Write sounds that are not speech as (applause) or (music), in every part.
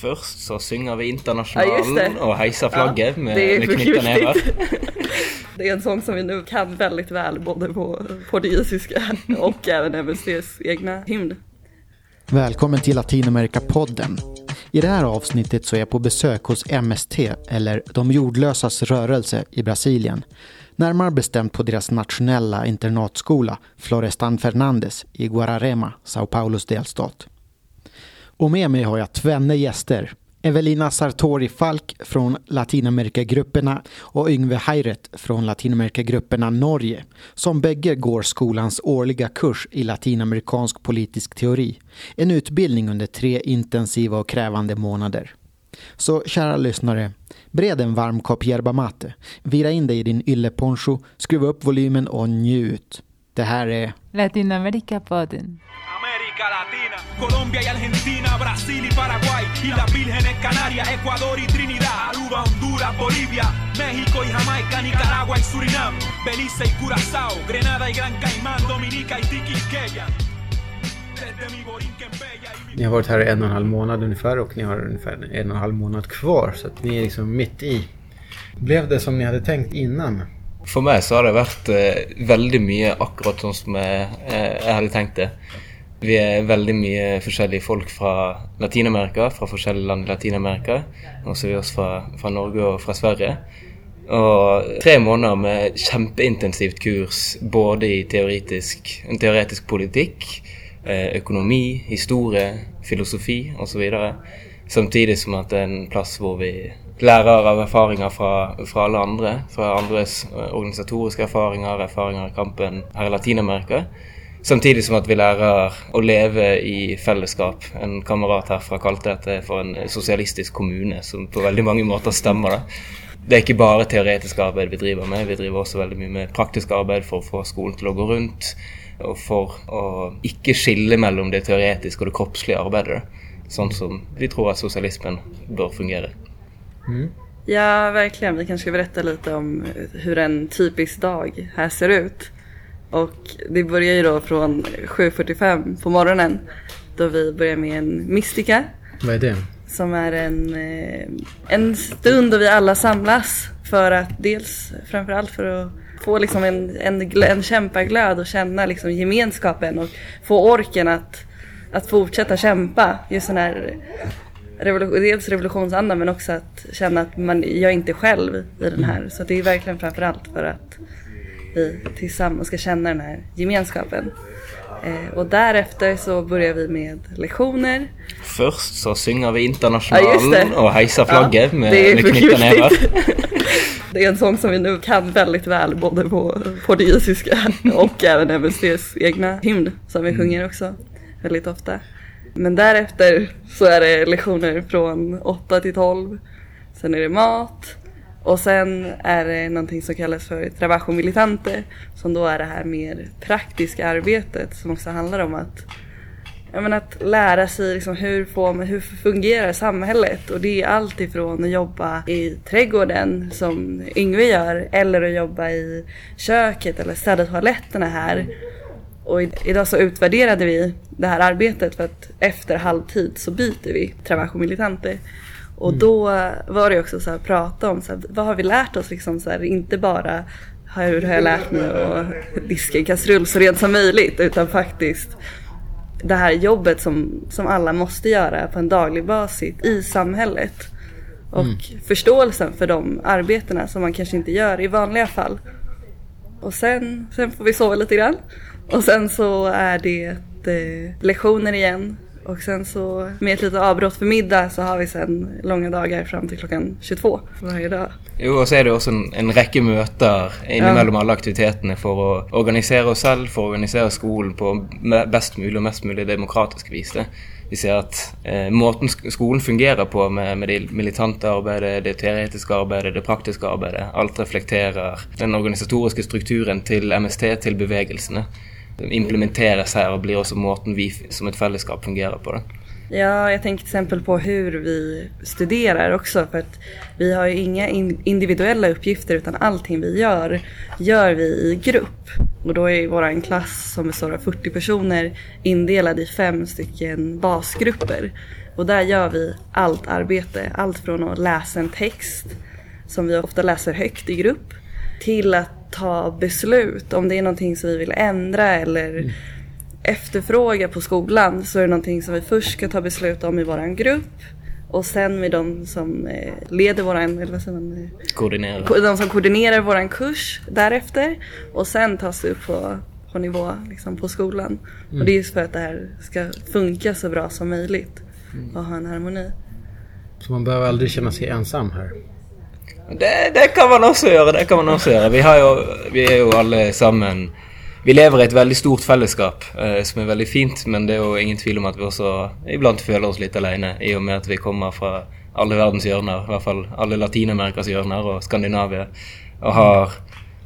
Först så synger vi Internationalen ja, och hejsar flagget ja, med, med knyckta nävar. (laughs) Det är en sång som vi nu kan väldigt väl både på portugisiska och (laughs) även MSDs egna hymn. Välkommen till Latinamerika-podden. I det här avsnittet så är jag på besök hos MST, eller De jordlösas rörelse i Brasilien. Närmare bestämt på deras nationella internatskola, Florestan Fernandes i Guararema, Sao Paulos delstat. Och med mig har jag tvenne gäster. Evelina Sartori Falk från Latinamerikagrupperna och Yngve Heiret från Latinamerikagrupperna Norge som bägge går skolans årliga kurs i latinamerikansk politisk teori. En utbildning under tre intensiva och krävande månader. Så kära lyssnare, bred en varm kopp yerba mate, vira in dig i din ylleponcho, skruva upp volymen och njut. Det här är Latinamerikapodden. América Latina, Colombia y Argentina, Brasil y Paraguay, y las vírgenes Canarias, Ecuador y Trinidad, Aruba, Honduras, Bolivia, México y Jamaica, Nicaragua y Surinam, Belice y Curazao, Grenada y Gran Caimán, Dominica y Tiquisqueya. Ni har varit här i en och en halv månad ungefär och ni har ungefär en och en halv månad kvar så att ni är liksom mitt i. Blev det som ni hade tänkt innan? For meg så har det vært eh, veldig mye akkurat sånn som jeg, eh, jeg hadde tenkt det. Vi er veldig mye forskjellige folk fra Latin-Amerika, fra forskjellige land i Latin-Amerika. Og så er vi også fra, fra, Norge og fra Sverige. Og tre måneder med kjempeintensivt kurs både i teoretisk, teoretisk politikk, eh, økonomi, historie, filosofi osv. Samtidig som at det er en plass hvor vi lærer av erfaringer fra, fra alle andre. Fra andres eh, organisatoriske erfaringer, erfaringer i kampen her i Latin-Amerika. Samtidig som at vi lærer å leve i fellesskap. En kamerat herfra kalte dette for en sosialistisk kommune, som på veldig mange måter stemmer. det. Det er ikke bare teoretisk arbeid vi driver med, vi driver også veldig mye med praktisk arbeid for å få skolen til å gå rundt. Og for å ikke skille mellom det teoretiske og det kroppslige arbeidet. Sånn som vi tror at sosialismen bør fungere. Mm. Ja, verkligen. Vi kanske ska berätta lite om hur en typisk dag här ser ut. Och det börjar ju då från 7.45 på morgonen då vi börjar med en mystika. Vad är det? Som är en, eh, en stund då vi alla samlas för att dels framförallt för att få liksom en, en, en kämpaglöd och känna liksom gemenskapen och få orken att, att fortsätta kämpa. Just sån här revolution, dels revolutionsanda men också att känna att man, jag är inte själv i den här. Så det är verkligen framförallt för att vi tillsammans ska känna den här gemenskapen. Eh, och därefter så börjar vi med lektioner. Först så synger vi Internationalen ja, och hejsar flagget ja, med, med knyckta nävar. det är en sång som vi nu kan väldigt väl både på portugisiska och även MSDs egna hymn som vi mm. sjunger också väldigt ofta. Men därefter så är det lektioner från 8 till 12. Sen är det mat. Och sen är det någonting som kallas för trabajo militante som då är det här mer praktiska arbetet som också handlar om att, menar, att lära sig liksom hur, får hur fungerar samhället och det är allt ifrån att jobba i trädgården som Yngve gör eller att jobba i köket eller städa toaletterna här. Och idag så utvärderade vi det här arbetet för att efter halvtid så byter vi trabajo militante. Och mm. då var det också så här prata om så här, vad har vi lärt oss liksom så här, inte bara hur har jag lärt mig att diska en kastrull så rent som möjligt utan faktiskt det här jobbet som, som alla måste göra på en daglig basis i samhället. Och mm. förståelsen för de arbetena som man kanske inte gör i vanliga fall. Och sen, sen får vi sova lite grann. Och sen så är det eh, lektioner igen och sen så med ett litet avbrott för middag så har vi sen långa dagar fram till klockan 22 varje dag. Jo, og så er det også en, en rekke møter innimellom ja. alle aktivitetene for å organisere oss selv, for å organisere skolen på best mulig og mest mulig demokratisk vis. Vi ser at eh, måten skolen fungerer på med, med det militante arbeidet, det teoretiske arbeidet, det praktiske arbeidet, alt reflekterer den organisatoriske strukturen til MST, til bevegelsene implementeras här och blir också måten vi som ett fällskap fungerar på det. Ja, jag tänker till exempel på hur vi studerar också för att vi har ju inga individuella uppgifter utan allting vi gör, gör vi i grupp. Och då är vår klass som består av 40 personer indelad i fem stycken basgrupper. Och där gör vi allt arbete. Allt från att läsa en text som vi ofta läser högt i grupp till att ta beslut om det är någonting som vi vill ändra eller mm. efterfråga på skolan så är det någonting som vi först ska ta beslut om i våran grupp och sen med de som eh, leder våran, eller vad säger man? Koordinerar. De som koordinerar våran kurs därefter. Och sen tas det upp på, på nivå liksom på skolan. Mm. Och det är just för att det här ska funka så bra som möjligt. Mm. Och ha en harmoni. Så man behöver aldrig känna sig ensam här? Det, det kan man också göra, det kan man också göra. Vi, har ju, vi är ju alla sammen vi lever i ett väldigt stort fellesskap eh, som är väldigt fint, men det är ju ingen tvivel om att vi också ibland føler oss lite alene i och med att vi kommer från alla världens hjørner, i alla fall alla Latinamerikas hjørner och Skandinavien, och har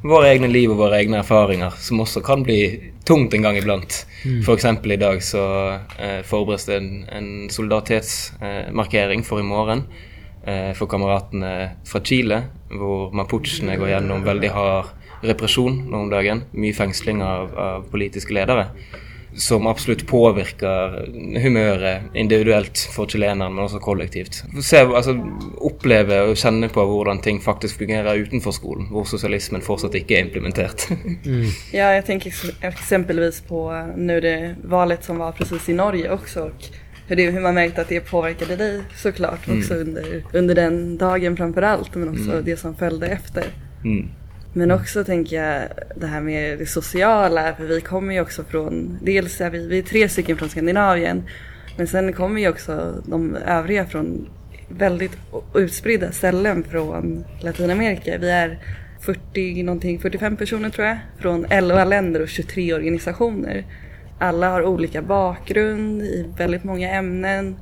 våra egna liv och våra egna erfarenheter som också kan bli tungt en gång ibland. Mm. För exempel idag så eh, förbereds det en, en solidaritetsmarkering eh, för imorgon eh, för kamraterna från Chile, där mapuchene går igenom väldigt hard repression nå om dagen. Mye fengsling av, av politiske ledere. Som absolutt påvirker humøret individuelt for chilenerne, men også kollektivt. Se, altså, oppleve og kjenne på hvordan ting faktisk fungerer utenfor skolen, hvor sosialismen fortsatt ikke er implementert. mm. Ja, jag tänker exempelvis på eh, nu det valet som var precis i Norge också och hur, det, hur man märkte att det påverkade dig såklart också mm. under, under den dagen framför allt men också mm. det som följde efter. Mm. Men också tänker jag det här med det sociala, för vi kommer ju också från, dels är vi, vi är tre stycken från Skandinavien, men sen kommer ju också de övriga från väldigt utspridda ställen från Latinamerika. Vi är 40 någonting, 45 personer tror jag, från 11 länder och 23 organisationer. Alla har olika bakgrund i väldigt många ämnen.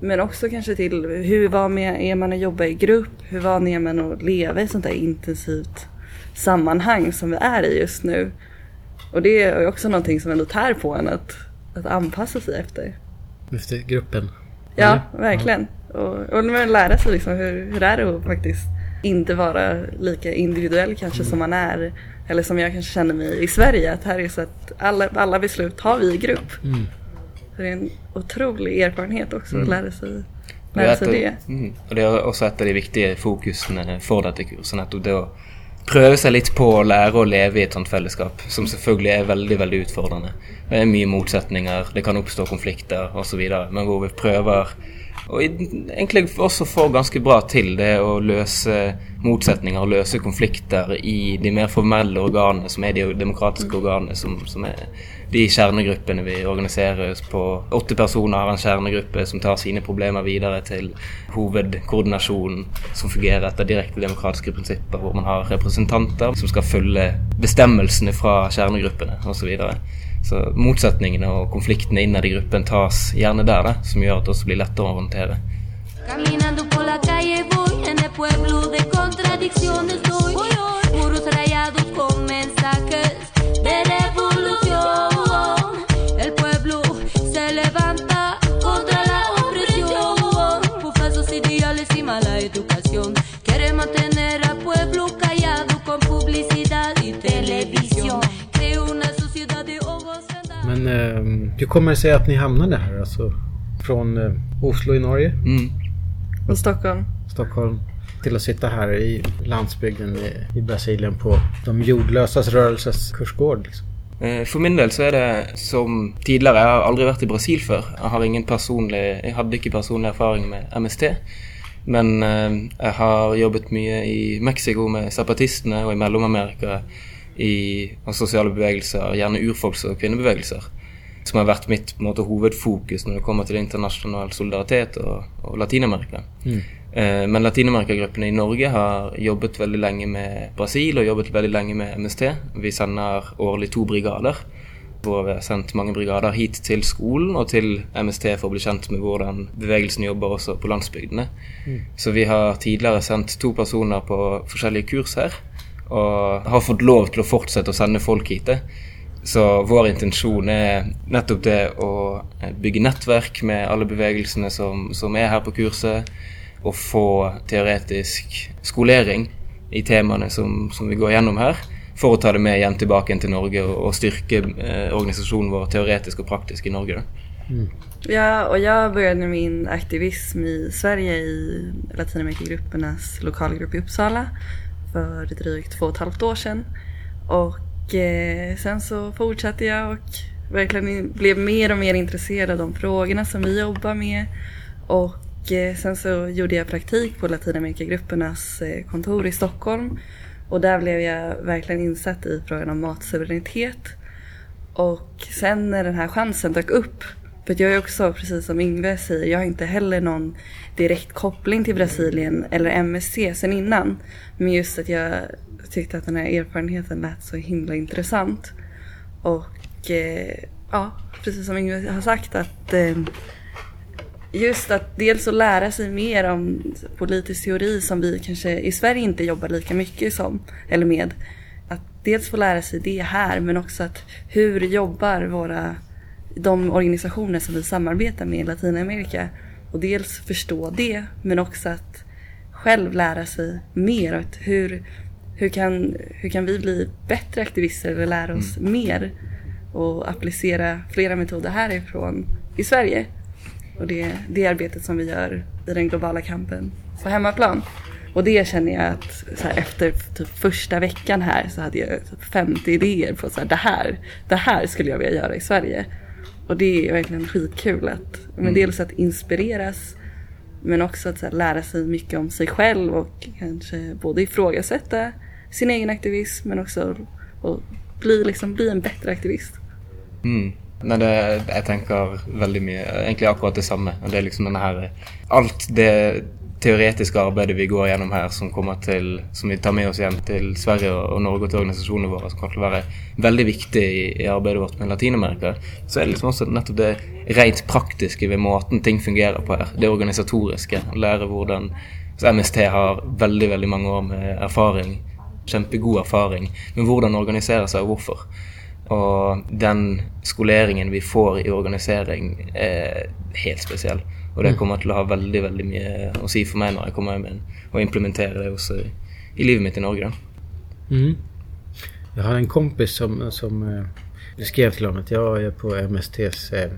Men också kanske till hur van är man att jobba i grupp? Hur van är man att leva i sånt där intensivt sammanhang som vi är i just nu. Och det är också någonting som ändå tär på en att, att anpassa sig efter. Efter gruppen? Ja, Eller? verkligen. Ja. Och, och lära sig liksom hur, hur det är att faktiskt inte vara lika individuell kanske mm. som man är. Eller som jag kanske känner mig i Sverige. Att här är så att alla, alla beslut tar vi i grupp. Mm. Så det är en otrolig erfarenhet också mm. att lära sig, lära sig det. Mm. Och det är också ett av de viktiga fokusen för detta kursen. Att då prøve seg litt på å lære å leve i et sånt fellesskap, som selvfølgelig er veldig veldig utfordrende. Det er mye motsetninger, det kan oppstå konflikter osv., men hvor vi prøver og egentlig også får ganske bra til det å løse motsetninger og løse konflikter i de mer formelle organene, som er de demokratiske organene, som, som er de kjernegruppene vi organiserer oss på. Åtte personer har en kjernegruppe som tar sine problemer videre til hovedkoordinasjonen, som fungerer etter direkte demokratiske prinsipper, hvor man har representanter som skal følge bestemmelsene fra kjernegruppene osv. Så, videre. så motsetningene og konfliktene innad i gruppen tas gjerne der, da, som gjør at det også blir lettere å håndtere. Caminando por la calle voy en el pueblo de contradicciones doy muros rayados con mensajes eh, hur kommer det sig att ni hamnade här? Alltså från eh, Oslo i Norge? Mm. Och Stockholm. Stockholm. Till att sitta här i landsbygden i, i Brasilien på de jordlösas rörelses kursgård. Liksom. Eh, för min del så är det som tidigare, jag har aldrig varit i Brasil för. Jag har ingen personlig, jag hade inte personlig erfarenhet med MST. Men eh, jag har jobbat mycket i Mexiko med zapatisterna och i Mellanamerika i sociala bevegelser, gärna urfolks och kvinnobevegelser som har vært mitt måte, hovedfokus når det kommer til internasjonal solidaritet og, og Latin-Amerika. Mm. Eh, men Latin-Amerika-gruppene i Norge har jobbet veldig lenge med Brasil og jobbet veldig lenge med MST. Vi sender årlig to brigader. Hvor vi har sendt mange brigader hit til skolen og til MST for å bli kjent med hvordan bevegelsen jobber også på landsbygdene. Mm. Så vi har tidligere sendt to personer på forskjellige kurs her. Og har fått lov til å fortsette å sende folk hit. Så vår intensjon er nettopp det å eh, bygge nettverk med alle bevegelsene som, som er her på kurset, og få teoretisk skolering i temaene som, som, vi går gjennom her, for å ta det med igjen tilbake til Norge og styrke eh, organisasjonen vår teoretisk og praktisk i Norge. Mm. Ja, och jag började min aktivism i Sverige i Latinamerikagruppernas lokalgrupp i Uppsala för drygt två och ett halvt år sedan. Och eh, sen så fortsatte jag och verkligen blev mer och mer intresserad av de frågorna som vi jobbar med. Och eh, sen så gjorde jag praktik på Latinamerikagruppernas eh, kontor i Stockholm. Och där blev jag verkligen insatt i frågan om matsuveränitet. Och sen när den här chansen dök upp för jag är också, precis som Yngve säger, jag har inte heller någon direkt koppling till Brasilien eller MSC sen innan. Men just att jag tyckte att den här erfarenheten lät så himla intressant. Och eh, ja, precis som Yngve har sagt att eh, just att dels att lära sig mer om politisk teori som vi kanske i Sverige inte jobbar lika mycket som, eller med. Att dels få lära sig det här men också att hur jobbar våra de organisationer som vi samarbetar med i Latinamerika och dels förstå det men också att själv lära sig mer. Att hur, hur, kan, hur kan vi bli bättre aktivister eller lära oss mm. mer och applicera flera metoder härifrån i Sverige. Och det, det arbetet som vi gör i den globala kampen på hemmaplan. Och det känner jag att här, efter typ första veckan här så hade jag 50 typ idéer på så här, det här, det här skulle jag vilja göra i Sverige. Och det är verkligen skitkul att men mm. dels att inspireras men också att här, lära sig mycket om sig själv och kanske både ifrågasätta sin egen aktivism men också att bli, liksom, bli en bättre aktivist. Mm. Men det, jag tänker väldigt mycket, egentligen akkurat detsamma. Det är liksom den här, allt det teoretiska arbetet vi går gjennom her, som kommer til, som vi tar med oss hjem til Sverige og Norge og til organisasjonene våre, som kommer til å være veldig viktig i, i arbeidet vårt med Latin-Amerika, så er det liksom også nettopp det rent praktiske ved måten ting fungerer på her. Det organisatoriske. Lære hvordan så MST har veldig, veldig mange år med erfaring, kjempegod erfaring, hur hvordan organisere seg og hvorfor. Og den skoleringen vi får i organisering, er helt spesiell. Och det mm. kommer til å ha väldigt, väldigt mycket att säga för mig när jag kommer hjem och implementerar det också i, i livet mitt i Norge. Mm. Jag har en kompis som, som eh, skrev till honom att jag är på MSTs eh,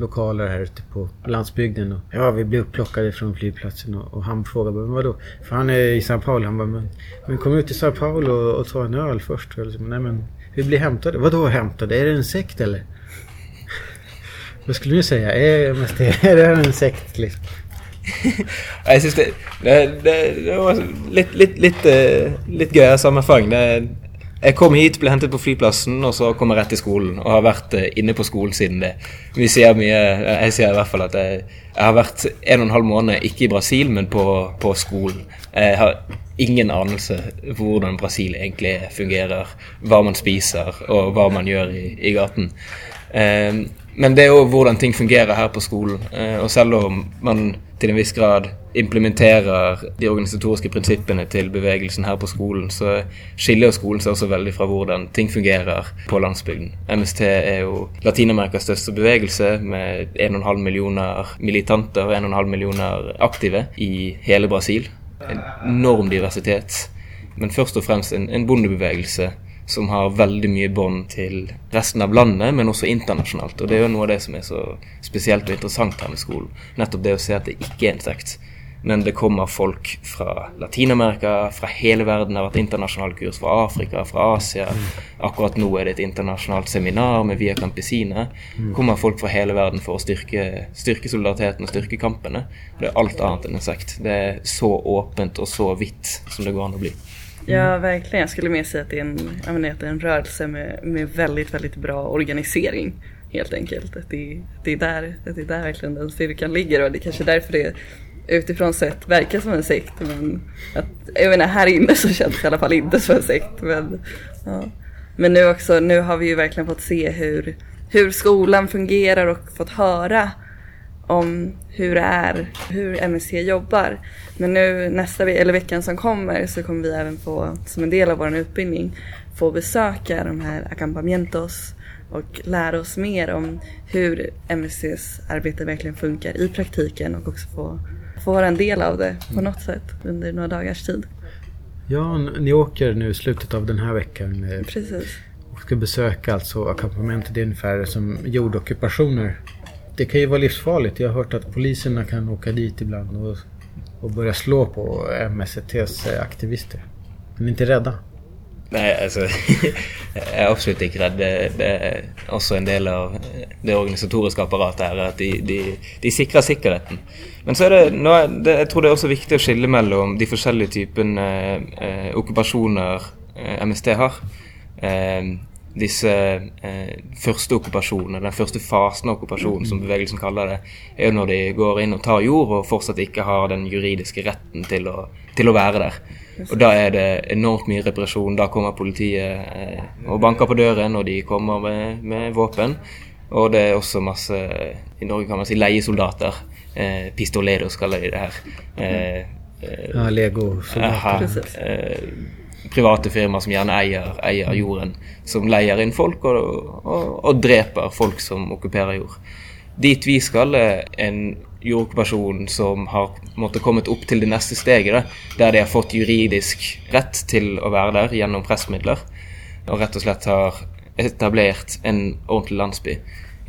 lokaler här ute på landsbygden. Och, ja, vi blev upplockade från flygplatsen och, och han frågade men vadå? För han är i São Paulo. Han bara, men, men kom ut till São Paulo och, och ta en öl först. Och liksom, Nej men, vi blir hämtade. Vadå hämtade? Är det en sekt eller? Vad skulle du säga? Är, MST, (laughs) är det en sekt liksom? jag syns det, det, det, det var lite, lite, lite, lite gøy sammenfang. Jag jeg kom hit, ble hentet på flyplassen, og så kom jeg rett til skolen. Og har vært eh, inne på skolen siden det. Vi ser mye eh, Jeg ser i hvert fall at eh, jeg, jeg har vært en og en halv måned ikke i Brasil, men på, på skolen. Jeg har ingen anelse for hvordan Brasil egentlig fungerer. Hva man spiser, og hva man gjør i, i gaten. Um, men det är också hvordan ting fungerer her på skolen. Eh, och og selv om man til en viss grad implementerer de organisatoriske prinsippene til bevegelsen her på skolen, så skiller skolen seg også veldig fra hvordan ting fungerer på landsbygden. MST er jo Latin-Amerikas største bevegelse med 1,5 millioner militanter og 1,5 millioner aktive i hele Brasil. En enorm diversitet, men først og fremst en, en bondebevegelse som har veldig mye bånd til resten av landet, men også internasjonalt. Og det er jo noe av det som er så spesielt og interessant her med skolen. Nettopp det å se at det ikke er en sekt. Men det kommer folk fra Latin-Amerika, fra hele verden. Det har vært internasjonale kurs fra Afrika, fra Asia. Akkurat nå er det et internasjonalt seminar med Via Campesine. Det kommer folk fra hele verden for å styrke, styrke solidariteten og styrke kampene. Det er alt annet enn en sekt. Det er så åpent og så vidt som det går an å bli. Ja, verkligen. Jag skulle mer säga att det är en, jag menar, att det är en rörelse med, med väldigt, väldigt bra organisering. Helt enkelt. Att det, det, är där, att det är där verkligen den styrkan ligger och det är kanske därför det utifrån sett verkar som en sekt. Men att, jag menar, här inne så känns det i alla fall inte som en sekt. Men, ja. men nu också, nu har vi ju verkligen fått se hur, hur skolan fungerar och fått höra om hur det är, hur MSC jobbar. Men nu nästa ve eller veckan som kommer så kommer vi även få, som en del av vår utbildning, få besöka de här acampamentos och lära oss mer om hur MSCs arbete verkligen funkar i praktiken och också få, få vara en del av det på något sätt under några dagars tid. Ja, ni åker nu i slutet av den här veckan. Precis. Och ska besöka alltså acampamentet, det är ungefär som jordockupationer det kan ju vara livsfarligt. Jag har hört att poliserna kan åka dit ibland och, och börja slå på MSTs aktivister. Är inte rädda? Nej, alltså (laughs) jag är absolut inte rädd. Det, det, också en del av det organisatoriska apparatet här, att de, de, de sikrer sikkerheten. Men så är det, nå, det, jag tror det är också viktigt att skilja mellan de olika typerna eh, eh, ockupationer eh, MST har. Eh, disse eh, første okkupasjonene, den første fasen av okkupasjonen, som bevegelsen kaller det, er jo når de går inn og tar jord og fortsatt ikke har den juridiske retten til å, til å være der. Og da er det enormt mye represjon. Da kommer politiet eh, og banker på døren, og de kommer med, med, våpen. Og det er også masse I Norge kan man si leiesoldater. Eh, pistoleros kaller de det her. Eh, ja, Lego-soldater. Private firmaer som gjerne eier, eier, jorden. Som leier inn folk og, og, og dreper folk som okkuperer jord. Dit vi skal, en jordokkupasjonen som har måtte, kommet opp til det neste steget, da, der de har fått juridisk rett til å være der gjennom pressmidler, og rett og slett har etablert en ordentlig landsby.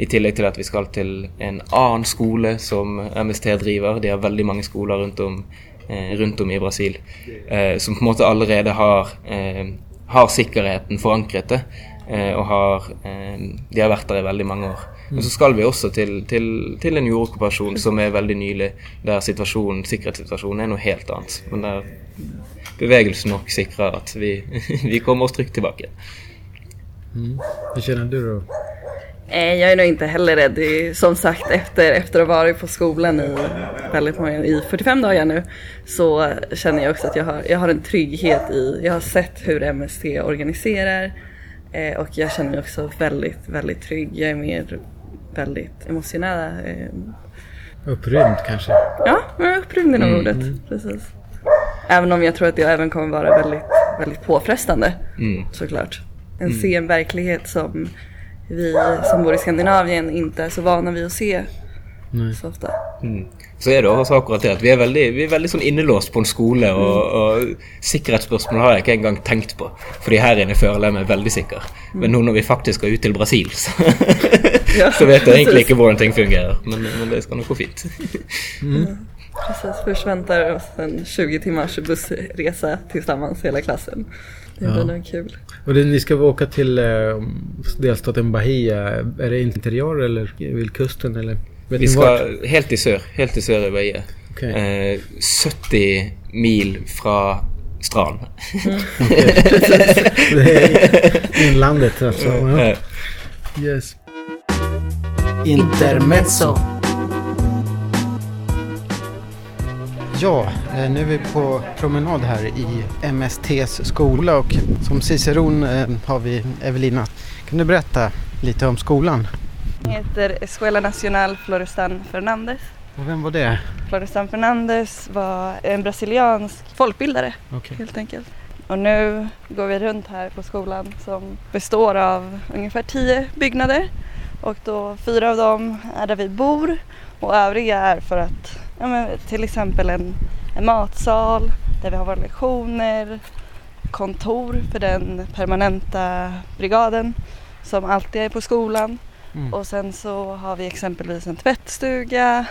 I tillegg til at vi skal til en annen skole som MST driver. De har veldig mange skoler rundt om, rundt om i Brasil eh, som på en måte allerede har, eh, har sikkerheten forankret det. Eh, og har, eh, de har vært der i veldig mange år. Men så skal vi også til, til, til en jordokkupasjon som er veldig nylig, der sikkerhetssituasjonen er noe helt annet. Men der bevegelsen nok sikrer at vi, (laughs) vi kommer oss trygt tilbake. Mm. Hur känner du då? Eh, jag är nog inte heller rädd. Som sagt efter, efter att ha varit på skolan i, väldigt många, i 45 dagar nu så känner jag också att jag har, jag har en trygghet i, jag har sett hur MST organiserar eh, och jag känner mig också väldigt, väldigt trygg. Jag är mer väldigt emotionella. Eh. Upprymd kanske? Ja, upprymd är nog mm. ordet. Precis. Även om jag tror att det även kommer vara väldigt, väldigt påfrestande mm. såklart. En mm. se en verklighet som vi som bor i Skandinavien inte är så vana vid att se Nej. så ofta. Mm. Så er det akkurat det at vi er veldig, vi er veldig sånn innelåst på en skole, og, mm. og sikkerhetsspørsmål har jeg ikke engang tenkt på. Fordi her inne føler jeg meg veldig sikker. Men nå når vi faktisk skal ut til Brasil, så, (laughs) ja, så vet jeg egentlig ikke hvordan ting fungerer. Men, men det skal nok gå fint. mm. Precis, först väntar oss en 20 timmars bussresa tillsammans hela klassen. Det blir ja. nog kul. Och det, ni ska åka till eh, delstaten Bahia. Är det interiör eller vid kusten eller? Vi skal helt i sør. Helt i sør i Bahia. Okay. Eh, 70 mil fra strand. Mm. det är (laughs) inlandet alltså. Ja. Yes. Intermezzo. Ja, eh, nu är vi på promenad här i MSTs skola och som ciceron eh, har vi Evelina. Kan du berätta lite om skolan? Den heter Escuela Nacional Florestan Fernandes. Och vem var det? Florestan Fernandes var en brasiliansk folkbildare okay. helt enkelt. Och nu går vi runt här på skolan som består av ungefär tio byggnader och då fyra av dem är där vi bor och övriga är för att ja, men, till exempel en, en matsal där vi har våra lektioner, kontor för den permanenta brigaden som alltid är på skolan Mm. Och sen så har vi exempelvis en tvättstuga,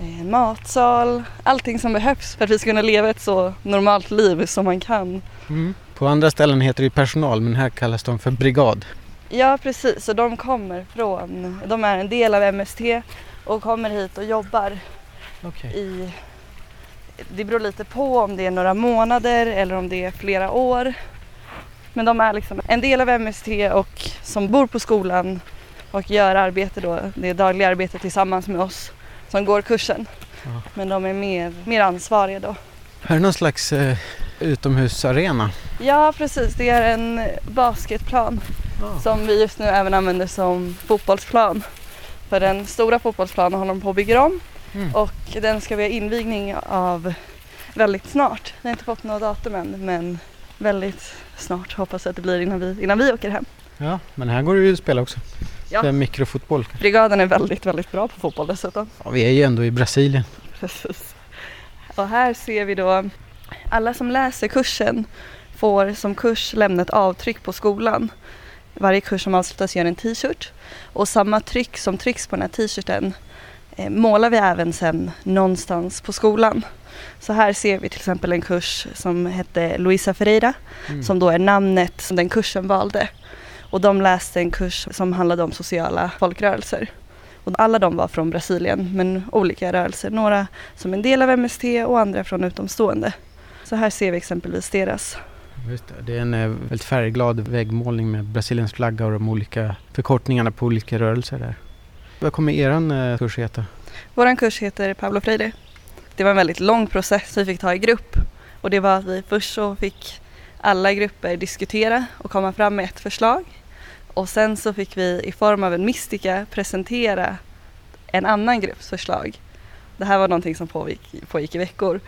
en matsal, allting som behövs för att vi ska kunna leva ett så normalt liv som man kan. Mm. På andra ställen heter det personal men här kallas de för brigad. Ja precis, och de kommer från, de är en del av MST och kommer hit och jobbar okay. i det beror lite på om det är några månader eller om det är flera år. Men de är liksom en del av MST och som bor på skolan och gör arbete då, det dagliga arbetet tillsammans med oss som går kursen. Ja. Men de är mer, mer ansvariga då. Är det någon slags eh, utomhusarena? Ja precis, det är en basketplan ja. som vi just nu även använder som fotbollsplan. För den stora fotbollsplanen håller de på att bygga om mm. och den ska vi ha invigning av väldigt snart. Vi har inte fått något datum än men väldigt snart hoppas jag att det blir innan vi, innan vi åker hem. Ja, men här går det ju att spela också. Ja. För mikrofotboll. Brigaden är väldigt, väldigt bra på fotboll dessutom. Ja, vi är ju ändå i Brasilien. Precis. Och här ser vi då alla som läser kursen får som kurs lämna ett avtryck på skolan. varje kurs som avslutas gör en t-shirt och samma tryck som trycks på den här t-shirten målar vi även sen någonstans på skolan. Så här ser vi till exempel en kurs som hette Luisa Ferreira mm. som då är namnet som den kursen valde. Och de läste en kurs som handlade om sociala folkrörelser. Och alla de var från Brasilien men olika rörelser. Några som en del av MST och andra från utomstående. Så här ser vi exempelvis deras. Det. det är en eh, väldigt färgglad väggmålning med Brasiliens flagga och de olika förkortningarna på olika rörelser där. Vad kommer er eh, kurs heta? Vår kurs heter Pablo Freire. Det var en väldigt lång process vi fick ta i grupp. Och det var att vi först så fick alla grupper diskutera och komma fram med ett förslag. Och sen så fick vi i form av en mystika presentera en annan grupps förslag. Det här var någonting som pågick, pågick i veckor.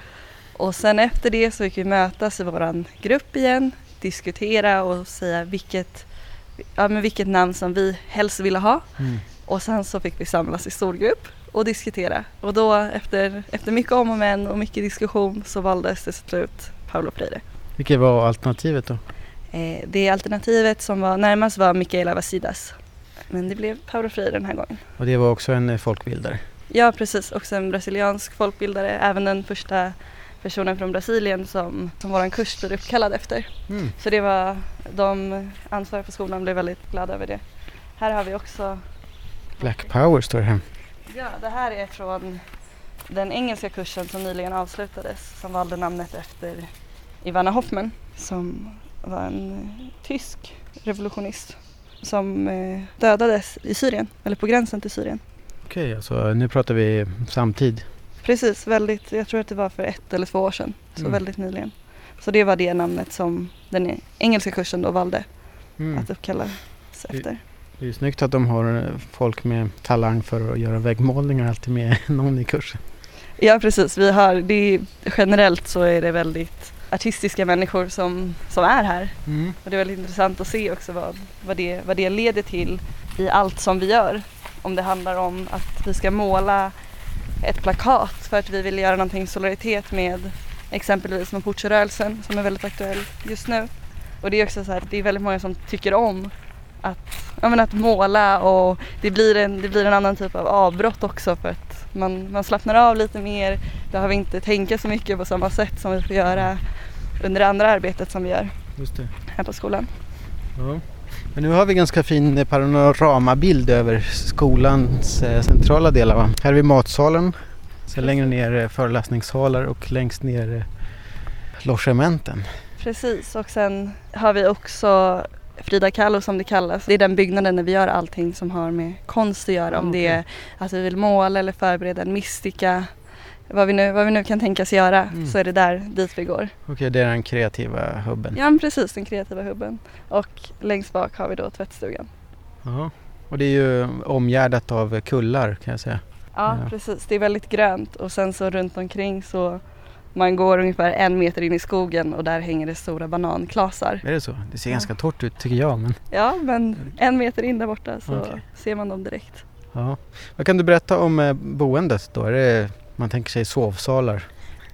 Och sen efter det så fick vi mötas i våran grupp igen, diskutera och säga vilket, ja, men vilket namn som vi helst ville ha. Mm. Och sen så fick vi samlas i storgrupp och diskutera. Och då efter, efter mycket om och men och mycket diskussion så valdes det till slut Paolo Freire. Vilket var alternativet då? Eh, det alternativet som var närmast var Michaela Vasidas. Men det blev Paolo Freire den här gången. Och det var också en eh, folkbildare? Ja precis, också en brasiliansk folkbildare. Även den första personen från Brasilien som, som vår kurs blir uppkallad efter. Mm. Så det var, de ansvariga för skolan blev väldigt glada över det. Här har vi också Black Power står det här. Ja, det här är från den engelska kursen som nyligen avslutades som valde namnet efter Ivana Hoffman som var en tysk revolutionist som eh, dödades i Syrien, eller på gränsen till Syrien. Okej, okay, alltså nu pratar vi samtid. Precis, väldigt, jag tror att det var för ett eller två år sedan, så mm. väldigt nyligen. Så det var det namnet som den engelska kursen då valde mm. att uppkallas efter. Det är ju snyggt att de har folk med talang för att göra väggmålningar alltid med (laughs) någon i kursen. Ja precis, vi har, det är, generellt så är det väldigt artistiska människor som, som är här. Mm. Och det är väldigt intressant att se också vad, vad, det, vad det leder till i allt som vi gör. Om det handlar om att vi ska måla ett plakat för att vi vill göra någonting i solidaritet med exempelvis Mapuche-rörelsen som är väldigt aktuell just nu. Och det är också så här, det är väldigt många som tycker om att, ja, men att måla och det blir, en, det blir en annan typ av avbrott också för att man, man slappnar av lite mer, behöver inte tänka så mycket på samma sätt som vi får göra under det andra arbetet som vi gör här på skolan. Ja. Men nu har vi ganska fin panoramabild över skolans eh, centrala delar. Va? Här är vi matsalen, sen längre ner eh, föreläsningssalar och längst ner eh, logementen. Precis och sen har vi också Frida Kahlo som det kallas. Det är den byggnaden där vi gör allting som har med konst att göra. Om okay. det är att vi vill måla eller förbereda en mystika. Vad vi nu, vad vi nu kan tänkas göra mm. så är det där dit vi går. Okej, okay, det är den kreativa hubben. Ja, precis den kreativa hubben. Och längst bak har vi då tvättstugan. Ja, och det är ju omgärdat av kullar kan jag säga. Ja, ja, precis. Det är väldigt grönt och sen så runt omkring så man går ungefär en meter in i skogen och där hänger det stora bananklasar. Är det så? Det ser ja. ganska torrt ut tycker jag. Men... Ja, men en meter in där borta så okay. ser man dem direkt. Ja. Vad kan du berätta om eh, boendet då? Är det, man tänker sig sovsalar?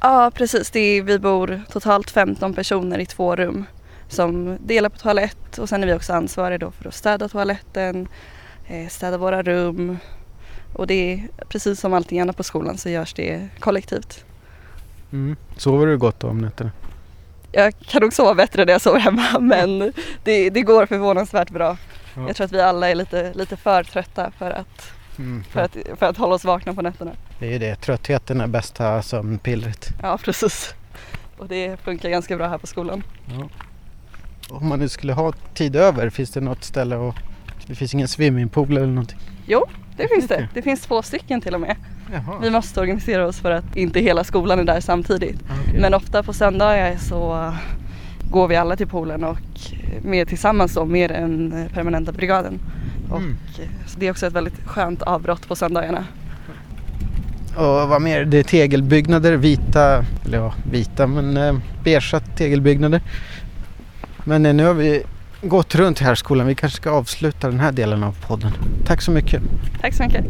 Ja, precis. Det är, vi bor totalt 15 personer i två rum som delar på toalett och sen är vi också ansvariga då för att städa toaletten, eh, städa våra rum och det är precis som allting annat på skolan så görs det kollektivt. Mm. Sover du gott om nätterna? Jag kan nog sova bättre när jag sover hemma (laughs) men det, det går förvånansvärt bra. Ja. Jag tror att vi alla är lite, lite för trötta för att, mm, för. för. att, för att hålla oss vakna på nätterna. Det är ju det, tröttheten är bästa sömnpillret. Ja (laughs) precis. Och det funkar ganska bra här på skolan. Ja. Om man nu skulle ha tid över, finns det något ställe och det finns ingen swimmingpool eller någonting? Jo, det finns det. Det finns två stycken till och med. Jaha. Vi måste organisera oss för att inte hela skolan är där samtidigt. Okay. Men ofta på söndagar så går vi alla till poolen och med tillsammans då med den permanenta brigaden. Och mm. det är också ett väldigt skönt avbrott på söndagarna. Och vad mer? Det är tegelbyggnader, vita, eller ja, vita men eh, beigea tegelbyggnader. Men eh, nu har vi gått runt här skolan. Vi kanske ska avsluta den här delen av podden. Tack så mycket. Tack så mycket.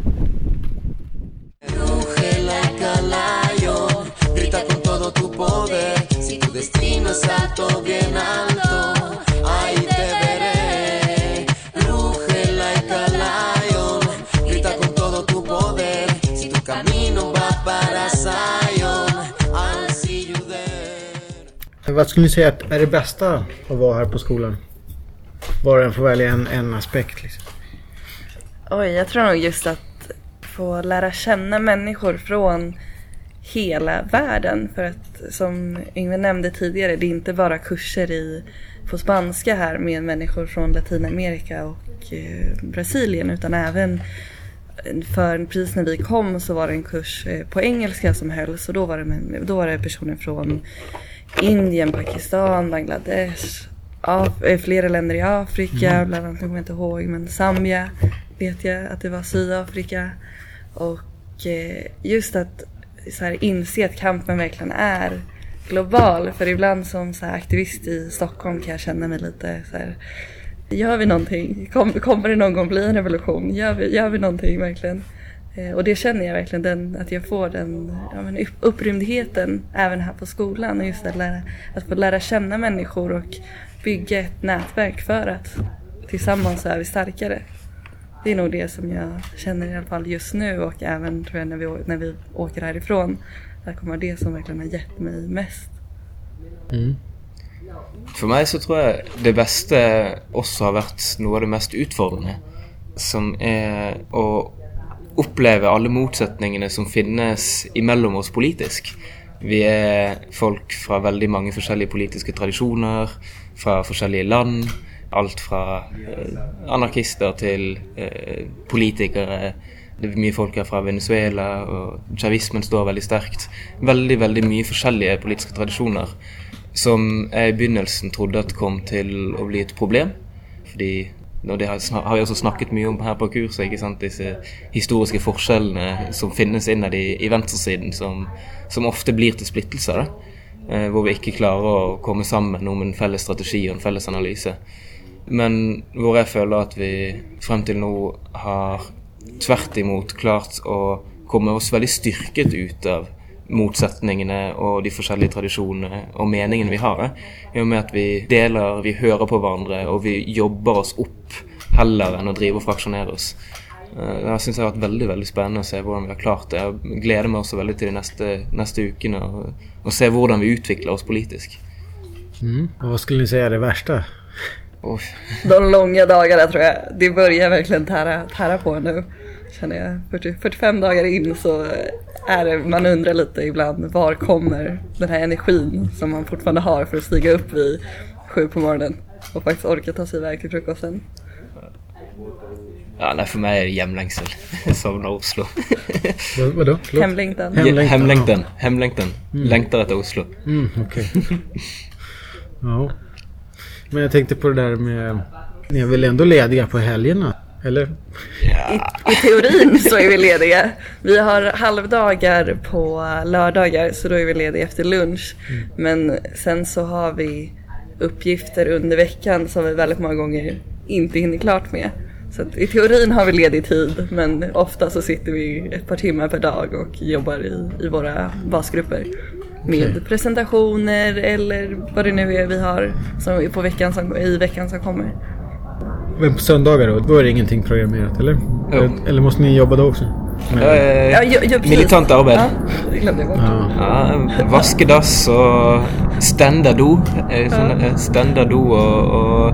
Vad skulle ni säga att är det bästa att vara här på skolan? Var och en får välja en, en aspekt liksom. Oj, jag tror nog just att få lära känna människor från hela världen. För att som Yngve nämnde tidigare, det är inte bara kurser i, på spanska här med människor från Latinamerika och eh, Brasilien utan även för precis när vi kom så var det en kurs eh, på engelska som hölls och då var det, då var det personer från Indien, Pakistan, Bangladesh, Af eh, flera länder i Afrika, mm. bland annat, jag kommer inte ihåg, men Zambia vet jag att det var Sydafrika. Och eh, just att så här, inse att kampen verkligen är global. För ibland som så här, aktivist i Stockholm kan jag känna mig lite så här, Gör vi någonting? Kom, kommer det någon gång bli en revolution? Gör vi, gör vi någonting verkligen? Eh, och det känner jag verkligen, den, att jag får den ja, men upp, upprymdheten även här på skolan. Och just att, lära, att få lära känna människor och bygga ett nätverk för att tillsammans så är vi starkare. Det är nog det som jag känner i alla fall just nu och även tror jag när vi, när vi åker härifrån. Det kommer det som verkligen har gett mig mest. Mm. For meg så tror jeg det beste også har vært noe av det mest utfordrende. Som er å oppleve alle motsetningene som finnes imellom oss politisk. Vi er folk fra veldig mange forskjellige politiske tradisjoner, fra forskjellige land. Alt fra eh, anarkister til eh, politikere. Det er mye folk her fra Venezuela, og chavismen står veldig sterkt. Veldig, veldig mye forskjellige politiske tradisjoner som jeg i begynnelsen trodde at kom til å bli et problem. Fordi og det har vi også snakket mye om her på kurset, ikke sant? disse historiske forskjellene som finnes innad i, i venstresiden, som, som, ofte blir til splittelser. Eh, hvor vi ikke klarer å komme sammen om en felles strategi og en felles analyse. Men hvor jeg føler at vi frem til nå har tvert imot klart å komme oss veldig styrket ut av motsetningene og de forskjellige tradisjonene og meningene vi har. I og med at vi deler, vi hører på hverandre og vi jobber oss opp heller enn å drive og fraksjonere oss. Eh, det syns jeg har vært veldig veldig spennende å se hvordan vi har klart det. Jeg gleder meg også veldig til de neste, neste ukene og, se hvordan vi utvikler oss politisk. Mm. Och vad skulle ni säga är det värsta? Oh. De långa dagarna tror jag, det börjar verkligen tära, tära på nu. Känner jag. 40, 45 dagar in så är det, man undrar lite ibland var kommer den här energin som man fortfarande har för att stiga upp vid sju på morgonen och faktiskt orka ta sig iväg till frukosten. Ja, nej, för mig är det hjemlängsel. Savnar (laughs) Oslo. Vad, vadå? (laughs) Hemlängtan. Hemlängtan. Hemlängtan. Hemlängtan. Mm. Längtar efter Oslo. Mm, okej. Okay. (laughs) ja. Men jag tänkte på det där med... Ni är väl ändå lediga på helgerna? Eller? Ja. I, I, teorin så är vi lediga. Vi har halvdagar på lördagar så då är vi lediga efter lunch. Mm. Men sen så har vi uppgifter under veckan som vi väldigt många gånger inte hinner klart med. Så i teorin har vi ledig tid men ofta så sitter vi ett par timmar per dag och jobbar i, i våra basgrupper. Med okay. presentationer eller vad det nu är vi har som på veckan som, i veckan som kommer. Men på söndagar då? Då är det ingenting programmerat eller? Ja. Eller måste ni jobba då också? Med... Ja, ja, ja, militant arbete. Ja, glömde jag bort. Ja. Ja, vaskedass och stända do. Eh, stända do och, och,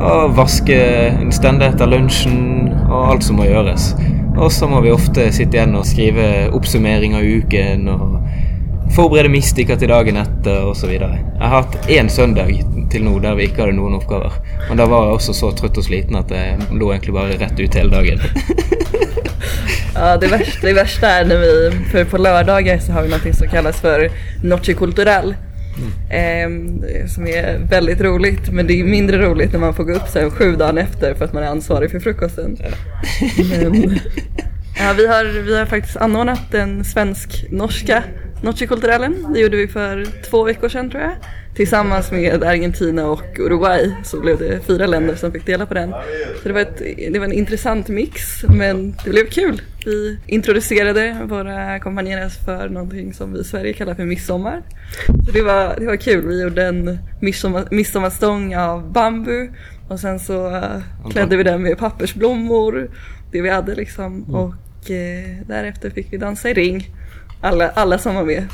och vaske, stända etter lunsjen og alt som må gjøres. Og så må vi ofte sitte igjen og skrive oppsummering av uken og forberede Mistika til dagen etter osv. Jeg har hatt én søndag til nå der vi ikke hadde noen oppgaver. Men da var jeg også så trøtt og sliten at jeg lå egentlig bare rett ut hele dagen. (laughs) ja, det värsta, det värsta är när vi, för på lördagar så har vi något som kallas för Noche Cultural. Mm. Eh, som är väldigt roligt men det är mindre roligt när man får gå upp sen sju dagar efter för att man är ansvarig för frukosten. Ja. Men, (laughs) ja, vi, har, vi har faktiskt anordnat den svensk-norska Noche Culturalen. Det gjorde vi för två veckor sedan tror jag. Tillsammans med Argentina och Uruguay så blev det fyra länder som fick dela på den. Så det var, ett, det var en intressant mix men det blev kul. Vi introducerade våra kompanjeras för någonting som vi i Sverige kallar för midsommar. Så det var, det var kul. Vi gjorde en midsommar, midsommarstång av bambu och sen så klädde vi den med pappersblommor. Det vi hade liksom. Mm. Och eh, därefter fick vi dansa i ring alla, alla som var med.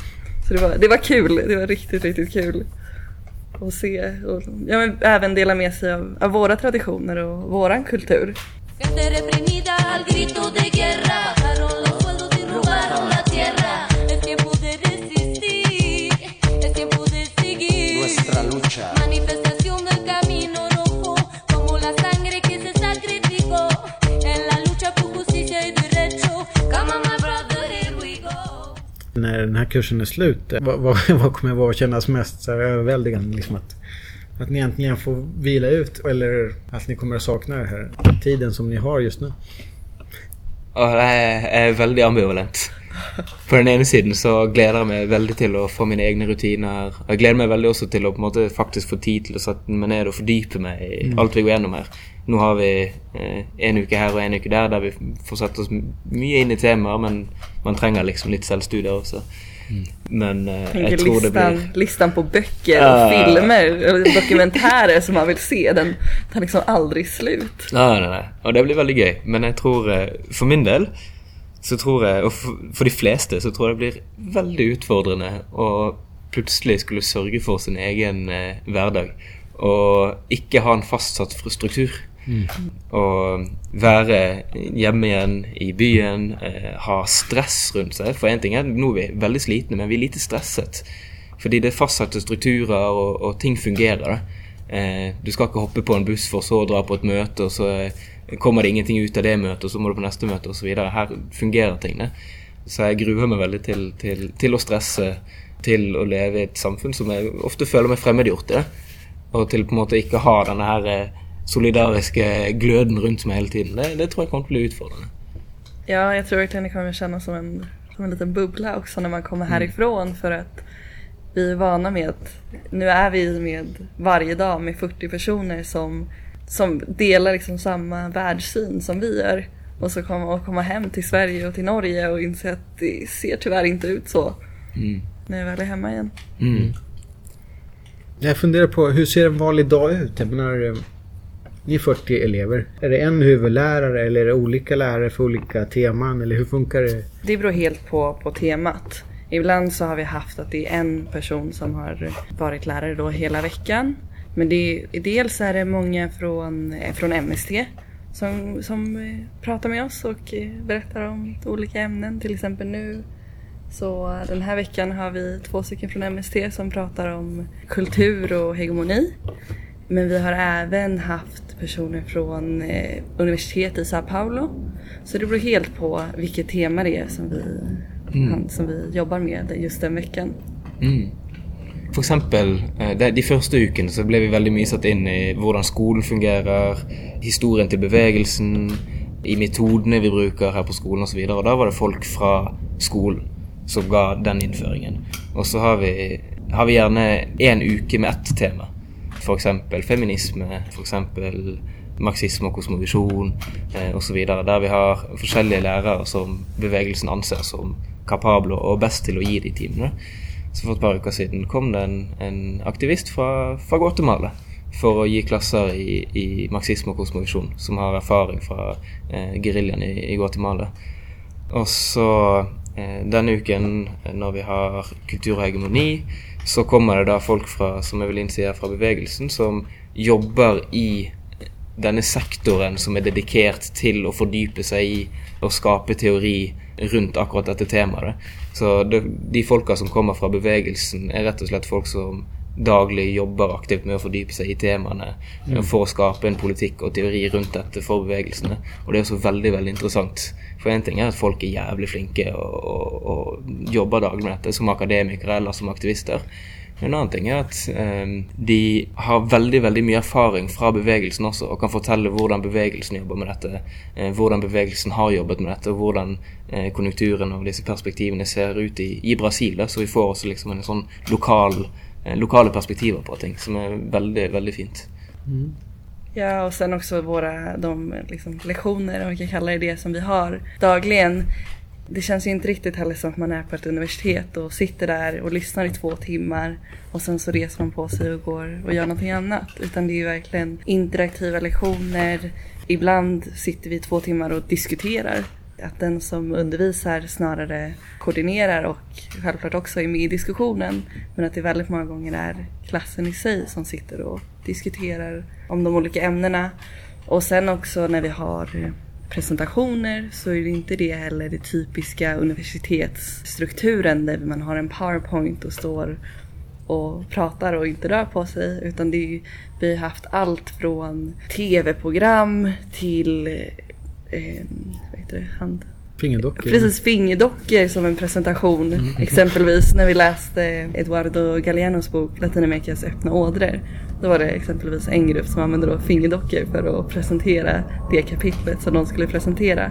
Så det var, det var kul, det var riktigt, riktigt kul att se och ja, men även dela med sig av, av våra traditioner och våran kultur. Reprimida När den här kursen är slut, eh, vad, vad, (laughs) vad kommer vara att kännas mest så här överväldigande? Liksom att, att ni äntligen får vila ut eller att ni kommer att sakna den här tiden som ni har just nu? Og jeg er veldig ambivalent. På den ene siden så gleder jeg meg veldig til å få mine egne rutiner. Og jeg gleder meg veldig også til å på en måte faktisk få tid til å sette meg ned og fordype meg i alt vi går gjennom her. Nå har vi eh, en uke her og en uke der der vi får sette oss mye inn i temaer, men man trenger liksom litt selvstudier også. Men eh, jeg tror det listan, blir listan på böcker och filmer och dokumentärer som man vill se, den tar liksom aldrig slut. Nei, nei, nei. Og det blir veldig gøy. Men jeg tror eh, For min del så tror og for, for de fleste, så tror jeg det blir veldig utfordrende å plutselig skulle sørge for sin egen eh, hverdag. Og ikke ha en fastsatt fr- Mm. Og være hjemme igjen i byen, eh, ha stress rundt seg. For én ting er nå er vi veldig slitne, men vi er lite stresset. Fordi det er fastsatte strukturer, og, og ting fungerer. Eh, du skal ikke hoppe på en buss for så å dra på et møte, og så eh, kommer det ingenting ut av det møtet, og så må du på neste møte osv. Her fungerer tingene. Så jeg gruer meg veldig til, til, til å stresse, til å leve i et samfunn som jeg ofte føler meg fremmedgjort i. det. Og til på en måte ikke ha denne her eh, solidariske gløden rundt meg hele tiden. Det, det tror jeg kommer å bli utfordrende. Ja, jag tror verkligen det kommer kännas som en, som en liten bubbla också när man kommer härifrån för att vi är vana med att nu är vi med varje dag med 40 personer som, som delar liksom samma världssyn som vi gör. Och så komma, och komma hem till Sverige och till Norge och inse att det ser tyvärr inte ut så Mm. när jag väl är hemma igen. Mm. Jag funderar på hur ser en vanlig dag ut? Jag menar, ni är 40 elever. Är det en huvudlärare eller är det olika lärare för olika teman? Eller hur funkar det? Det beror helt på, på temat. Ibland så har vi haft att det är en person som har varit lärare då hela veckan. Men det, dels är det många från, från MST som, som eh, pratar med oss och eh, berättar om olika ämnen. Till exempel nu så den här veckan har vi två stycken från MST som pratar om kultur och hegemoni. Men vi har även haft personer från eh, universitetet i Sao Paulo. Så det beror helt på vilket tema det är som vi, han, som vi jobbar med just den veckan. Mm. For eksempel, eh, de, de første ukene så ble vi veldig mye satt inn i hvordan skolen fungerer, historien til bevegelsen, i metodene vi bruker her på skolen osv. Og, så og da var det folk fra skolen som ga den innføringen. Og så har vi, har vi gjerne én uke med ett tema. F.eks. feminisme, f.eks. och og kosmovisjon eh, så osv. Der vi har forskjellige lærere som bevegelsen anser som kapable og best til å gi de timene. Så for et par uker siden kom det en, en aktivist fra, fra Guatemala for å gi klasser i, i marxisme og kosmovisjon, som har erfaring fra eh, geriljaen i, i Guatemala. Og så eh, denne uken, når vi har kultur og hegemoni, så kommer det da folk fra, som Evelyn sier, fra bevegelsen, som jobber i denne sektoren som er dedikert til å fordype seg i og skape teori rundt akkurat dette temaet. Så det, de folka som kommer fra bevegelsen, er rett og slett folk som daglig jobber aktivt med å fordype seg i temaene for å skape en politikk og teori rundt dette for bevegelsene. Og det er også veldig veldig interessant. For én ting er at folk er jævlig flinke og, og, og jobber daglig med dette som akademikere eller som aktivister. En annen ting er at eh, de har veldig veldig mye erfaring fra bevegelsen også, og kan fortelle hvordan bevegelsen jobber med dette, eh, hvordan bevegelsen har jobbet med dette, og hvordan eh, konjunkturen og disse perspektivene ser ut i, i Brasil. Så vi får også liksom en sånn lokal, eh, lokale perspektiver på ting, som er veldig, veldig fint. Mm. Ja, och sen också våra de, liksom, lektioner, om vi kan kalla det det, som vi har dagligen. Det känns ju inte riktigt heller som att man är på ett universitet och sitter där och lyssnar i två timmar och sen så reser man på sig och går och gör någonting annat. Utan det är ju verkligen interaktiva lektioner. Ibland sitter vi i två timmar och diskuterar att den som undervisar snarare koordinerar och självklart också är med i diskussionen. Men att det väldigt många gånger är klassen i sig som sitter och diskuterar om de olika ämnena. Och sen också när vi har presentationer så är det inte det heller det typiska universitetsstrukturen där man har en powerpoint och står och pratar och inte rör på sig. Utan det är vi har haft allt från tv-program till eh, vad heter det, hand, Fingerdockor. Precis, fingerdockor som en presentation. Exempelvis när vi läste Eduardo Galeanos bok Latinamerikas öppna ådror. Då var det exempelvis en grupp som använde då fingerdockor för att presentera det kapitlet som de skulle presentera.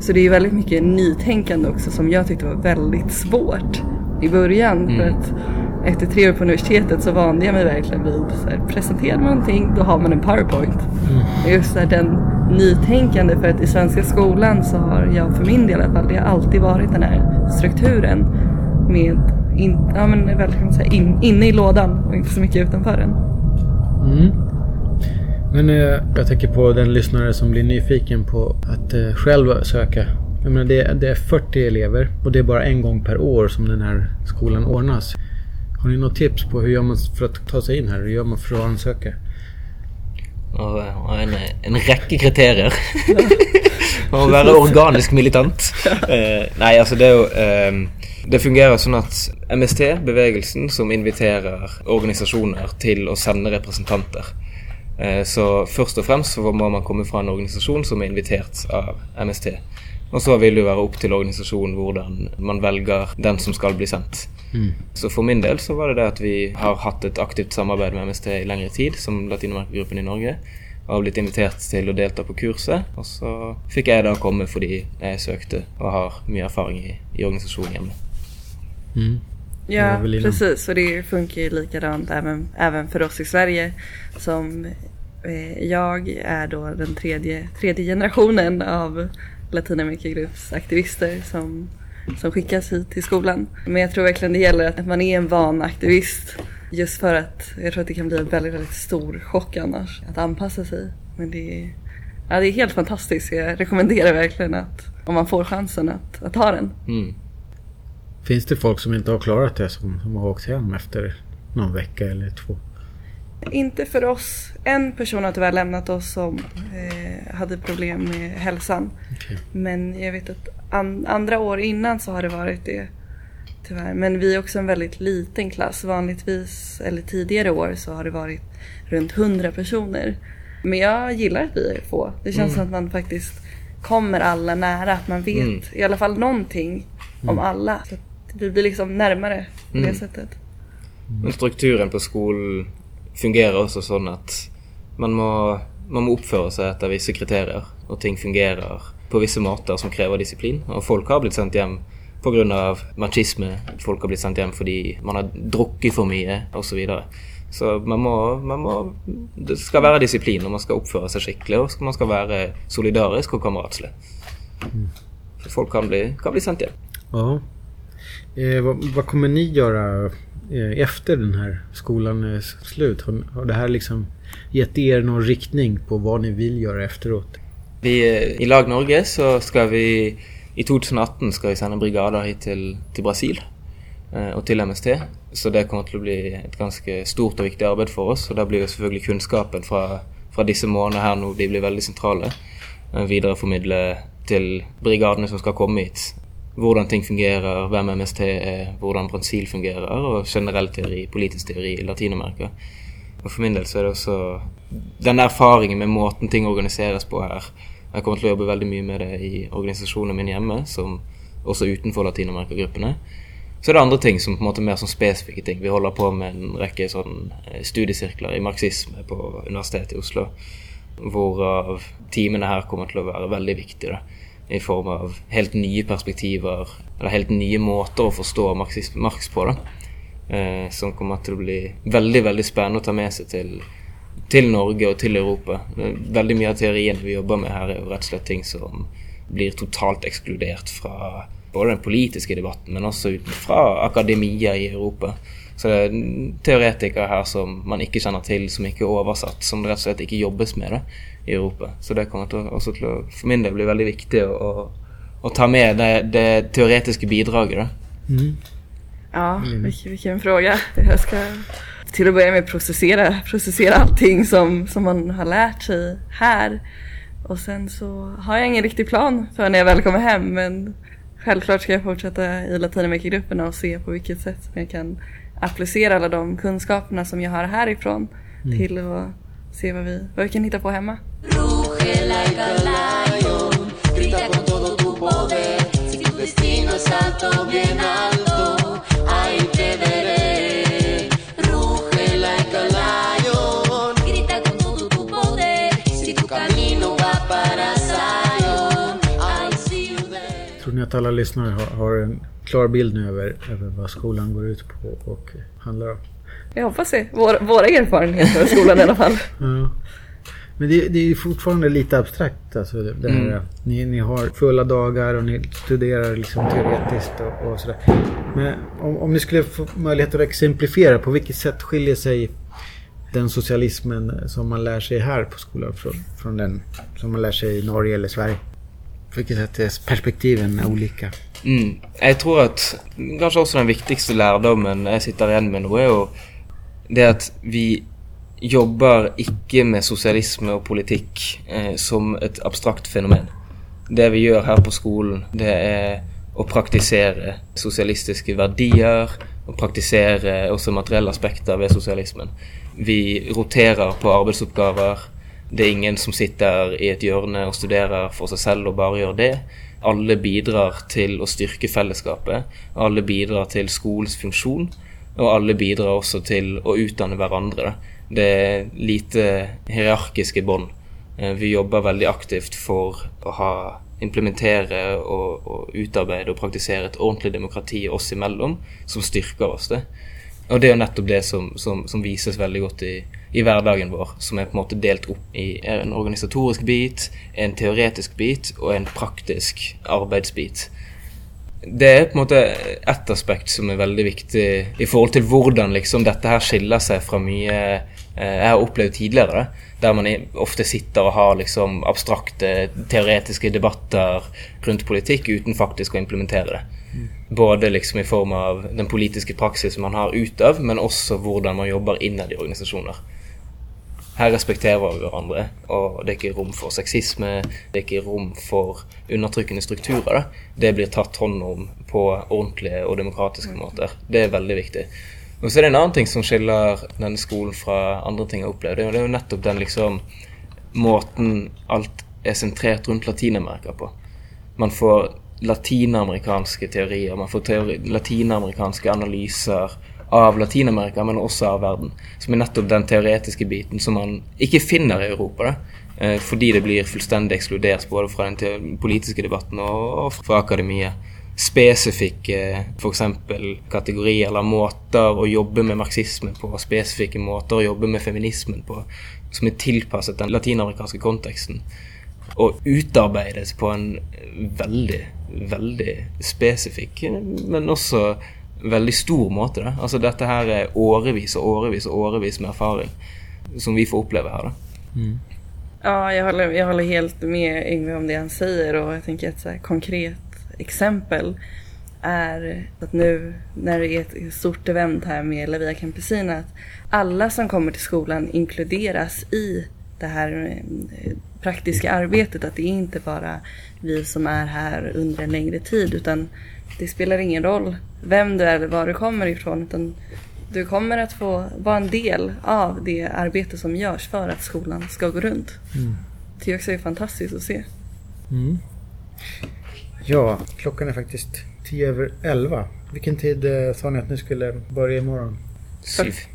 Så det är ju väldigt mycket nytänkande också som jag tyckte var väldigt svårt i början. För att efter tre år på universitetet så vande jag mig verkligen vid så här, presenterar man någonting då har man en powerpoint. Och Just så här, den nytänkande för att i svenska skolan så har jag för min del i alla fall, det har alltid varit den här strukturen med in, ja, men verkligen så här, in, inne i lådan och inte så mycket utanför den. Mm. Men eh, jag tänker på den lyssnare som blir nyfiken på att eh, själv söka. Jag menar, det, det är 40 elever och det är bara en gång per år som den här skolan ordnas. Har ni något tips på hur gör man för att ta sig in här? Hur gör man för att ansöka? En, en rekke kriterier. Man må være organisk militant. Eh, nei, altså det er jo eh, Det fungerer sånn at MST, bevegelsen, som inviterer organisasjoner til å sende representanter. Eh, så først og fremst så må man komme fra en organisasjon som er invitert av MST. Og så vil det jo være opp til organisasjonen hvordan man velger den som skal bli sendt. Så for min del så var det det at vi har hatt et aktivt samarbeid med MST i lengre tid, som Latinamerikagruppen i Norge. Og har blitt invitert til å delta på kurset. Og så fikk jeg da komme fordi jeg søkte og har mye erfaring i, i organisasjonen hjemme. Mm. Ja, precis. Och det funkar ju likadant även, även för oss i Sverige. Som eh, jag är då den tredje, tredje generationen av Latinamerikagrupps aktivister som, som skickas hit till skolan. Men jag tror verkligen det gäller att man är en van aktivist. Just för att jag tror att det kan bli en väldigt, väldigt stor chock annars att anpassa sig. Men det är, ja, det är helt fantastiskt. Jag rekommenderar verkligen att om man får chansen att, att ta den. Mm. Finns det folk som inte har klarat det som, som har åkt hem efter någon vecka eller två? Inte för oss. En person har tyvärr lämnat oss som eh, hade problem med hälsan. Okej. Men jag vet att an- andra år innan så har det varit det. Tyvärr. Men vi är också en väldigt liten klass. Vanligtvis, eller tidigare år, så har det varit runt 100 personer. Men jag gillar att vi är få. Det känns som att man faktiskt kommer alla nära. Att man vet Mm. i alla fall någonting om alla. Så vi blir liksom närmare på det Mm. sättet. Men strukturen på skolen fungerer også sånn at man må, man må oppføre seg etter visse kriterier, og ting fungerer på visse måter som krever disiplin. Og folk har blitt sendt hjem pga. machisme. Folk har blitt sendt hjem fordi man har drukket for mye, osv. Så, videre. så man må, man må Det skal være disiplin, og man skal oppføre seg skikkelig, og man skal være solidarisk og kameratslig. Så folk kan bli, kan bli sendt hjem. Ja. Eh, vad, vad kommer ni göra eh, efter den här skolan är slut? Har, har det här liksom gett er någon riktning på vad ni vill göra efteråt? Vi, eh, I Lag Norge så ska vi I 2018 ska vi sända brigader hit till, till Brasil eh, og MST. Så det kommer att bli ett ganska stort och viktigt arbete för oss. Och där blir jo selvfølgelig kunskapen från fra disse månedene her de blir väldigt centrala. Eh, videreformidle till brigaderna som ska komma hit. Hvordan ting fungerer, hvem MST er, hvordan Brasil fungerer, og generell teori, politisk teori i Latin-Amerika. Og for min del så er det også den erfaringen med måten ting organiseres på her. Jeg kommer til å jobbe veldig mye med det i organisasjonen min hjemme, som også utenfor Latinamerika-gruppene. Så er det andre ting som på en måte mer sånn spesifikke ting. Vi holder på med en rekke sånn eh, studiesirkler i marxisme på Universitetet i Oslo. Hvorav timene her kommer til å være veldig viktige. da i form av helt nye perspektiver, eller helt nye måter å forstå Marx, på. da. Eh, som kommer til å bli veldig veldig spennende å ta med seg til, til Norge og til Europa. Veldig mye av teorien vi jobber med her, er jo rett og slett ting som blir totalt ekskludert fra både den politiske debatten, men også ut- fra akademia i Europa. Så det er teoretikere her som man ikke kjenner til, som ikke er oversatt, som det rett og slett ikke jobbes med det i Europa. Så det kommer til å, også til å for min del bli veldig viktig å, å, ta med det, det teoretiska bidraget. Då. Ja, vilken, vilken fråga. Jag ska till att börja med processera, processera allting som, som man har lärt sig här. Och sen så har jag ingen riktig plan för när jag väl kommer hem men självklart ska jag fortsätta i Latinamerikagrupperna och se på vilket sätt som jag kan applicera alla de kunskaperna som jag har härifrån till att se vad vi, vad vi kan hitta på hemma. Tror ni att alla lyssnare har, har en klar bild nu över, över vad skolan går ut på och handlar om? Jag hoppas det. Våra, våra erfarenheter av skolan i alla fall. (laughs) Ja. Men det, det är ju fortfarande lite abstrakt. Alltså det, det här, ni, ni har fulla dagar och ni studerar liksom teoretiskt och, och sådär. Men om, om ni skulle få möjlighet att exemplifiera, på vilket sätt skiljer sig den socialismen som man lär sig här på skolan från, från den som man lär sig i Norge eller Sverige? På vilket sätt är perspektiven olika? Mm. Jeg tror at kanskje også den viktigste lærdommen jeg sitter igjen med nå, er jo det är att vi jobbar icke med socialism och politik eh, som ett abstrakt fenomen. Det vi gör här på skolan det är att praktisera socialistiska värderingar och praktisera också materiella aspekter av socialismen. Vi roterar på arbetsuppgifter. Det är ingen som sitter i ett hörn och studerar för sig själv och bara gör det. Alla bidrar till att styrka fällskapet. Alla bidrar till skolans funktion. Og alle bidrar også til å utdanne hverandre. Det er lite hierarkiske bånd. Eh, vi jobber veldig aktivt for å ha, implementere og, og utarbeide og praktisere et ordentlig demokrati oss imellom, som styrker oss. det. Og det er jo nettopp det som, som, som vises veldig godt i, i hverdagen vår, som er på en måte delt opp i en organisatorisk bit, en teoretisk bit og en praktisk arbeidsbit. Det er på en måte ett aspekt som er veldig viktig i forhold til hvordan liksom dette her skiller seg fra mye eh, jeg har opplevd tidligere. da, Der man ofte sitter og har liksom abstrakte, teoretiske debatter rundt politikk uten faktisk å implementere det. Både liksom i form av den politiske praksisen man har utøv, men også hvordan man jobber innad i organisasjoner. Her respekterer vi hverandre, og det er ikke rom for sexisme, det er ikke rom for undertrykkende strukturer. Da. Det blir tatt hånd om på ordentlige og demokratiske måter. Det er veldig viktig. Og så er det en annen ting som skiller denne skolen fra andre ting jeg har opplevd. Det er jo- nettopp den liksom måten alt er sentrert rundt Latin-Amerika på. Man får latinamerikanske teorier, man får teori latinamerikanske analyser av Latinamerika, men også av verden. Som er nettopp den teoretiske biten som man ikke finner i Europa. Da. Fordi det blir fullstendig ekskludert både fra den politiske debatten og, fra akademiet. Spesifikke eh, f.eks. kategorier eller måter å jobbe med marxismen på, spesifikke måter å jobbe med feminismen på, som er tilpasset den latinamerikanske konteksten og utarbeides på en veldig, veldig spesifikk, eh, men også veldig stor måte. Da. Altså dette her er årevis og årevis og årevis med erfaring som vi får oppleve her. da. Ja, jag håller, jag håller helt med Yngve om det han säger och jag tänker ett så konkret exempel är att nu när det är ett stort event här med La Via Campesina att alla som kommer till skolan inkluderas i det här eh, praktiska arbetet. Att det är inte bara vi som är här under en längre tid utan det spelar ingen roll vem du är eller var du kommer ifrån utan du kommer att få vara en del av det arbete som görs för att skolan ska gå runt. Det är också fantastiskt att se. Ja, klockan är faktiskt tio över elva. Vilken tid eh, sa ni att ni skulle börja imorgon?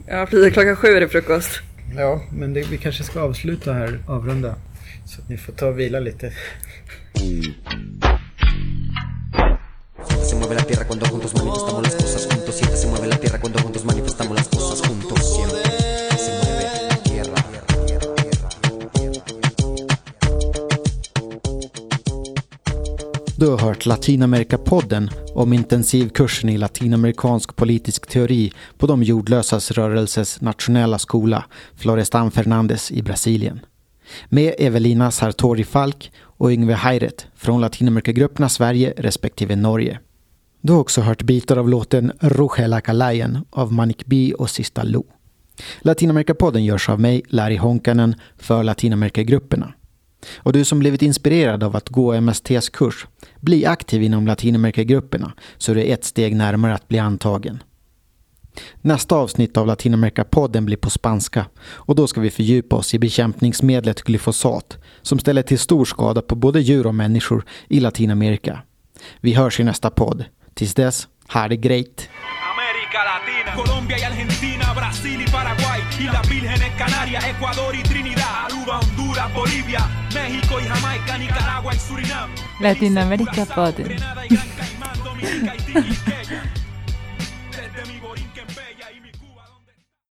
Ja, precis. Klockan sju är det frukost. Ja, men det, vi kanske ska avsluta här, avrunda. Så att ni får ta och vila lite. Mueve la tierra cuando juntos manifestamos las cosas juntos. Siempre se mueve la tierra cuando juntos manifestamos las cosas juntos. Siempre se mueve la tierra. Du har hört Latinamerika-podden om intensivkursen i latinamerikansk politisk teori på de jordlösas rörelses nationella skola, Florestan Fernandes i Brasilien. Med Evelina Sartori Falk och Yngve Heiret från Latinamerikagrupperna Sverige respektive Norge. Du har också hört bitar av låten Rugela Kalajen av Manik B och Sista Lo. Latinamerikapodden görs av mig, Larry Honkanen, för Latinamerikagrupperna. Och du som blivit inspirerad av att gå MSTs kurs, bli aktiv inom Latinamerikagrupperna så är du ett steg närmare att bli antagen. Nästa avsnitt av Latinamerikapodden blir på spanska och då ska vi fördjupa oss i bekämpningsmedlet glyfosat som ställer till stor skada på både djur och människor i Latinamerika. Vi hörs i nästa podd. Tills dess, ha det great! América Latina, Colombia y Argentina, Brasil y Paraguay, y las vírgenes Canarias, Ecuador y Trinidad, Aruba, Honduras, Bolivia, México y Jamaica, Nicaragua y Surinam. Latinamerikapodden. Grenada